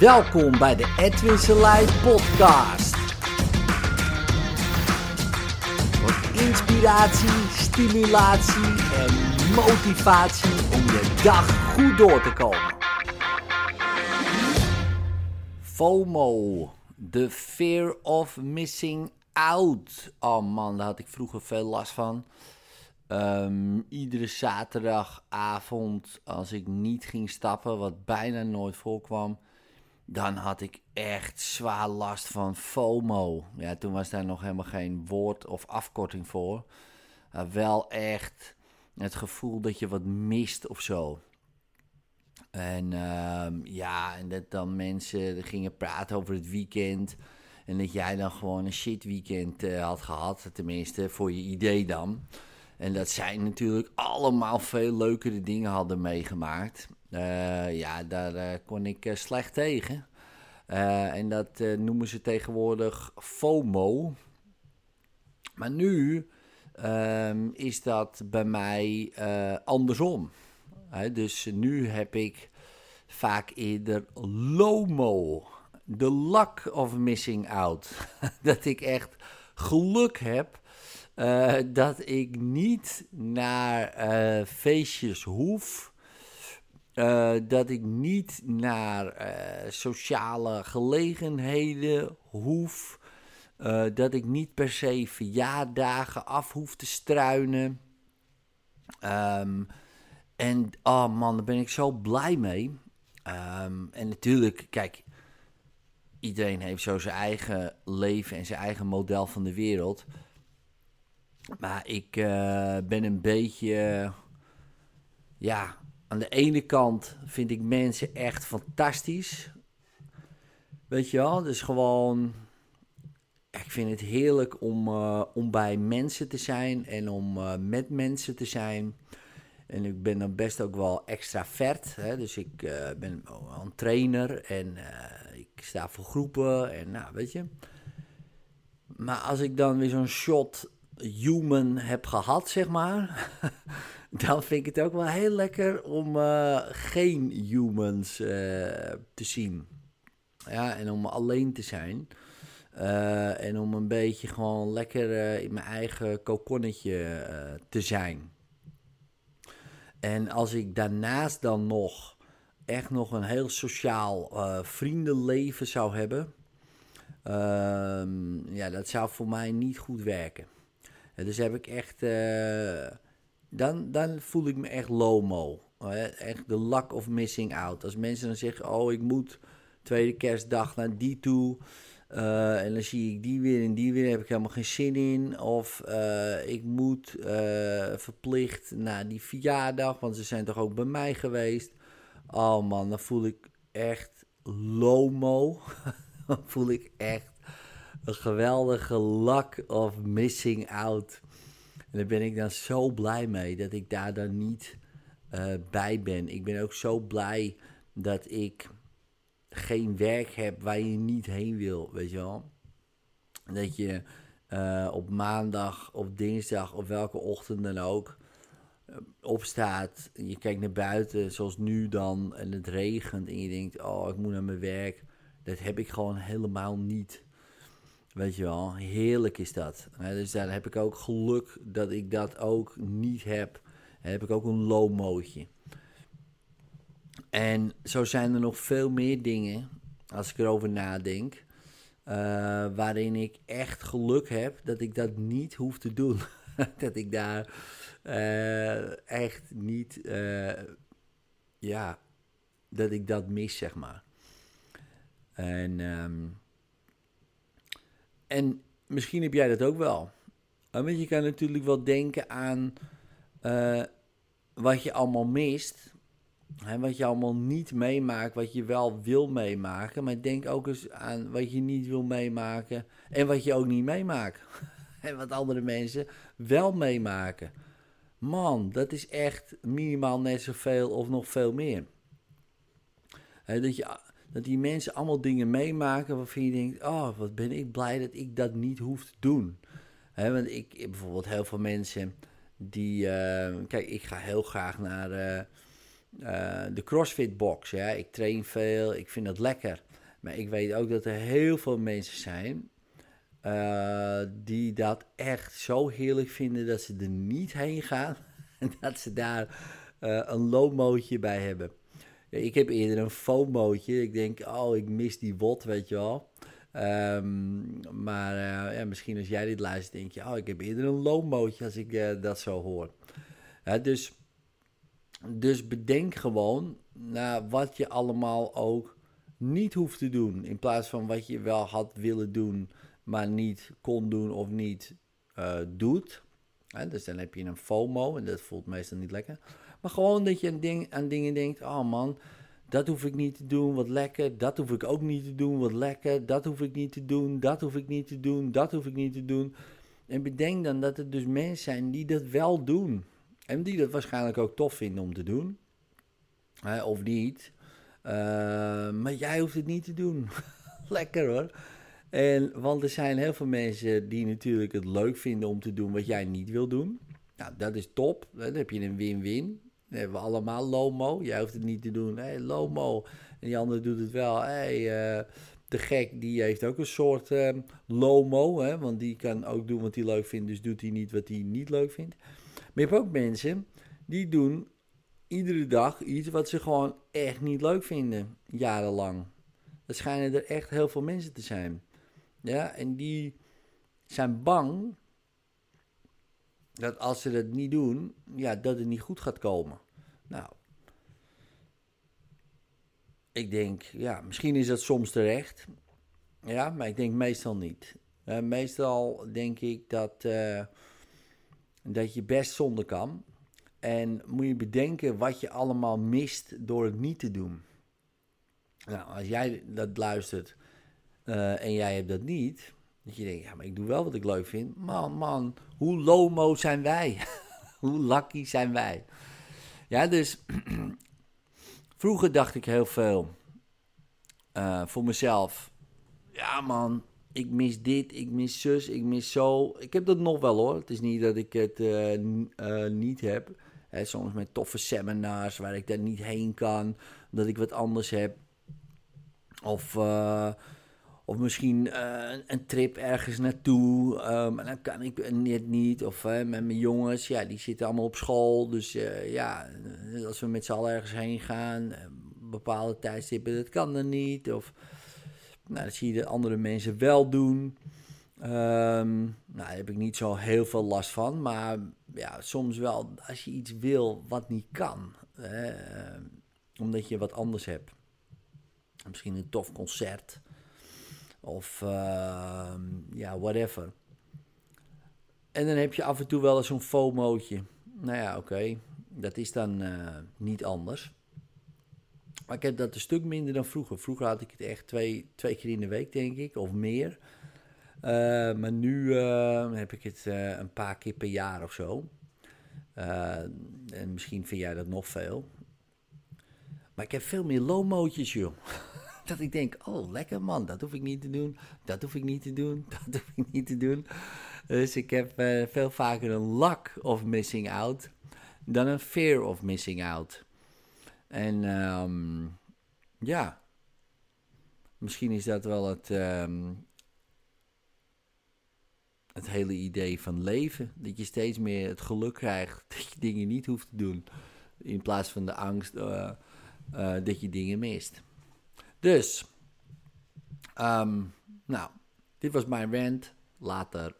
Welkom bij de Edwin Selei podcast. Voor inspiratie, stimulatie en motivatie om je dag goed door te komen. FOMO, the fear of missing out. Oh man, daar had ik vroeger veel last van. Ehm, iedere zaterdagavond, als ik niet ging stappen, wat bijna nooit voorkwam, dan had ik echt zwaar last van FOMO. Ja, toen was daar nog helemaal geen woord of afkorting voor. wel echt het gevoel dat je wat mist of zo. En ehm, ja, en dat dan mensen gingen praten over het weekend. En dat jij dan gewoon een shit weekend uh, had gehad. Tenminste, voor je idee dan. En dat zij natuurlijk allemaal veel leukere dingen hadden meegemaakt. Uh, ja, daar uh, kon ik slecht tegen. en dat noemen ze tegenwoordig FOMO. Maar nu ehm, is dat bij mij andersom. dus nu heb ik vaak eerder LOMO the luck of missing out. dat ik echt geluk heb uh, dat ik niet naar uh, feestjes hoef. Uh, dat ik niet naar sociale gelegenheden hoef. dat ik niet per se verjaardagen af hoef te struinen. Um, en oh man, daar ben ik zo blij mee. Um, en natuurlijk, kijk, iedereen heeft zo zijn eigen leven en zijn eigen model van de wereld. Maar ik uh, ben een beetje. ja, aan de ene kant vind ik mensen echt fantastisch. Weet je wel, dus gewoon. Ik vind het heerlijk om, uh, om bij mensen te zijn en om uh, met mensen te zijn. En ik ben dan best ook wel extravert. Hè? Dus ik ben een trainer en ik sta voor groepen en nou, weet je. Maar als ik dan weer zo'n shot human heb gehad, zeg maar, dan vind ik het ook wel heel lekker om uh, geen humans uh, te zien. Ja, en om alleen te zijn. Uh, en om een beetje gewoon lekker in mijn eigen kokonnetje te zijn. En als ik daarnaast dan nog echt nog een heel sociaal vriendenleven zou hebben, uh, ja, dat zou voor mij niet goed werken. Dus heb ik echt, uh, dan, dan voel ik me echt lomo. echt de luck of missing out. Als mensen dan zeggen, oh ik moet tweede kerstdag naar die toe. Uh, en dan zie ik die weer en die weer, heb ik helemaal geen zin in. Of uh, ik moet verplicht naar die verjaardag, want ze zijn toch ook bij mij geweest. Oh man, dan voel ik echt lomo. dan voel ik echt een geweldige luck of missing out. En daar ben ik dan zo blij mee dat ik daar dan niet uh, bij ben. Ik ben ook zo blij dat ik geen werk heb waar je niet heen wil, weet je wel. Dat je uh, op maandag, op dinsdag, op welke ochtend dan ook opstaat, je kijkt naar buiten, zoals nu dan, en het regent en je denkt, oh, ik moet naar mijn werk. Dat heb ik gewoon helemaal niet. Weet je wel, heerlijk is dat. Dus daar heb ik ook geluk dat ik dat ook niet heb. Heb ik ook een low mootje. En zo zijn er nog veel meer dingen, als ik erover nadenk, uh, waarin ik echt geluk heb dat ik dat niet hoef te doen. dat ik daar uh, echt niet, uh, ja, dat ik dat mis, zeg maar. En, um, en misschien heb jij dat ook wel. Want je kan natuurlijk wel denken aan uh, wat je allemaal mist. Hè, wat je allemaal niet meemaakt, wat je wel wil meemaken. Maar denk ook eens aan wat je niet wil meemaken. En wat je ook niet meemaakt. en wat andere mensen wel meemaken. Man, dat is echt minimaal net zoveel of nog veel meer. dat, je, dat die mensen allemaal dingen meemaken waarvan je denkt: Oh, wat ben ik blij dat ik dat niet hoef te doen. want ik, bijvoorbeeld, heel veel mensen die. Uh, kijk, ik ga heel graag naar uh, uh, de CrossFit box. Ja. Ik train veel, ik vind dat lekker. Maar ik weet ook dat er heel veel mensen zijn die dat echt zo heerlijk vinden dat ze er niet heen gaan. En dat ze daar een low bij hebben. Ik heb eerder een FOMO'tje. Ik denk, oh, ik mis die wot, weet je wel. Um, maar uh, ja, misschien als jij dit luistert, denk je, oh, ik heb eerder een low als ik dat zo hoor. dus, dus bedenk gewoon naar wat je allemaal ook niet hoeft te doen. In plaats van wat je wel had willen doen maar niet kon doen of niet uh, doet. dus dan heb je een FOMO en dat voelt meestal niet lekker. Maar gewoon dat je aan, ding, aan dingen denkt: oh man, dat hoef ik niet te doen, wat lekker. Dat hoef ik ook niet te doen, wat lekker. Dat hoef ik niet te doen, dat hoef ik niet te doen, dat hoef ik niet te doen. En bedenk dan dat er dus mensen zijn die dat wel doen. En die dat waarschijnlijk ook tof vinden om te doen. of niet. Uh, maar jij hoeft het niet te doen. lekker hoor. En, want er zijn heel veel mensen die natuurlijk het leuk vinden om te doen wat jij niet wil doen. Nou, dat is top. Dan heb je een win-win. Dan hebben we allemaal Lomo. Jij hoeft het niet te doen. Hé, hey, Lomo. En die andere doet het wel. Hey, uh, de gek die heeft ook een soort uh, Lomo. Hè? Want die kan ook doen wat hij leuk vindt. Dus doet hij niet wat hij niet leuk vindt. Maar je hebt ook mensen die doen iedere dag iets wat ze gewoon echt niet leuk vinden. Jarenlang. Er schijnen er echt heel veel mensen te zijn. Ja, en die zijn bang dat als ze dat niet doen, ja, dat het niet goed gaat komen. Nou, ik denk, ja, misschien is dat soms terecht. Ja, maar ik denk meestal niet. Uh, meestal denk ik dat, uh, dat je best zonder kan. En moet je bedenken wat je allemaal mist door het niet te doen. Nou, als jij dat luistert uh, en jij hebt dat niet, je denkt, ja, maar ik doe wel wat ik leuk vind. Man, man, hoe lomo zijn wij? hoe lucky zijn wij? Ja, dus vroeger dacht ik heel veel uh, voor mezelf. Ja, man, ik mis dit, ik mis zus, ik mis zo. Ik heb dat nog wel hoor. Het is niet dat ik het uh, niet heb. Soms met toffe seminars waar ik daar niet heen kan, dat ik wat anders heb. Of of misschien uh, een trip ergens naartoe. Um, en dan kan ik net niet. Of uh, met mijn jongens, ja, die zitten allemaal op school. Dus uh, ja, als we met z'n allen ergens heen gaan, bepaalde tijdstippen, dat kan dan niet. Of nou, dat zie je de andere mensen wel doen. Um, nou, daar heb ik niet zo heel veel last van. Maar ja, soms wel als je iets wil wat niet kan. omdat je wat anders hebt. Misschien een tof concert. Of uh, ja, whatever. En dan heb je af en toe wel eens zo'n FOMO'tje. Nou ja, oké. Dat is dan uh, niet anders. Maar ik heb dat een stuk minder dan vroeger. Vroeger had ik het echt twee, twee keer in de week, denk ik, of meer. Uh, maar nu uh, heb ik het een paar keer per jaar of zo. en misschien vind jij dat nog veel. Maar ik heb veel meer low-mootjes, joh. dat ik denk, oh lekker man, dat hoef ik niet te doen, dat hoef ik niet te doen, dat hoef ik niet te doen. Dus ik heb uh, veel vaker een luck of missing out dan een fear of missing out. En um, ja, misschien is dat wel het, um, het hele idee van leven. Dat je steeds meer het geluk krijgt dat je dingen niet hoeft te doen. In plaats van de angst uh, uh, dat je dingen mist. Dus, um, nou, dit was mijn rant. Later.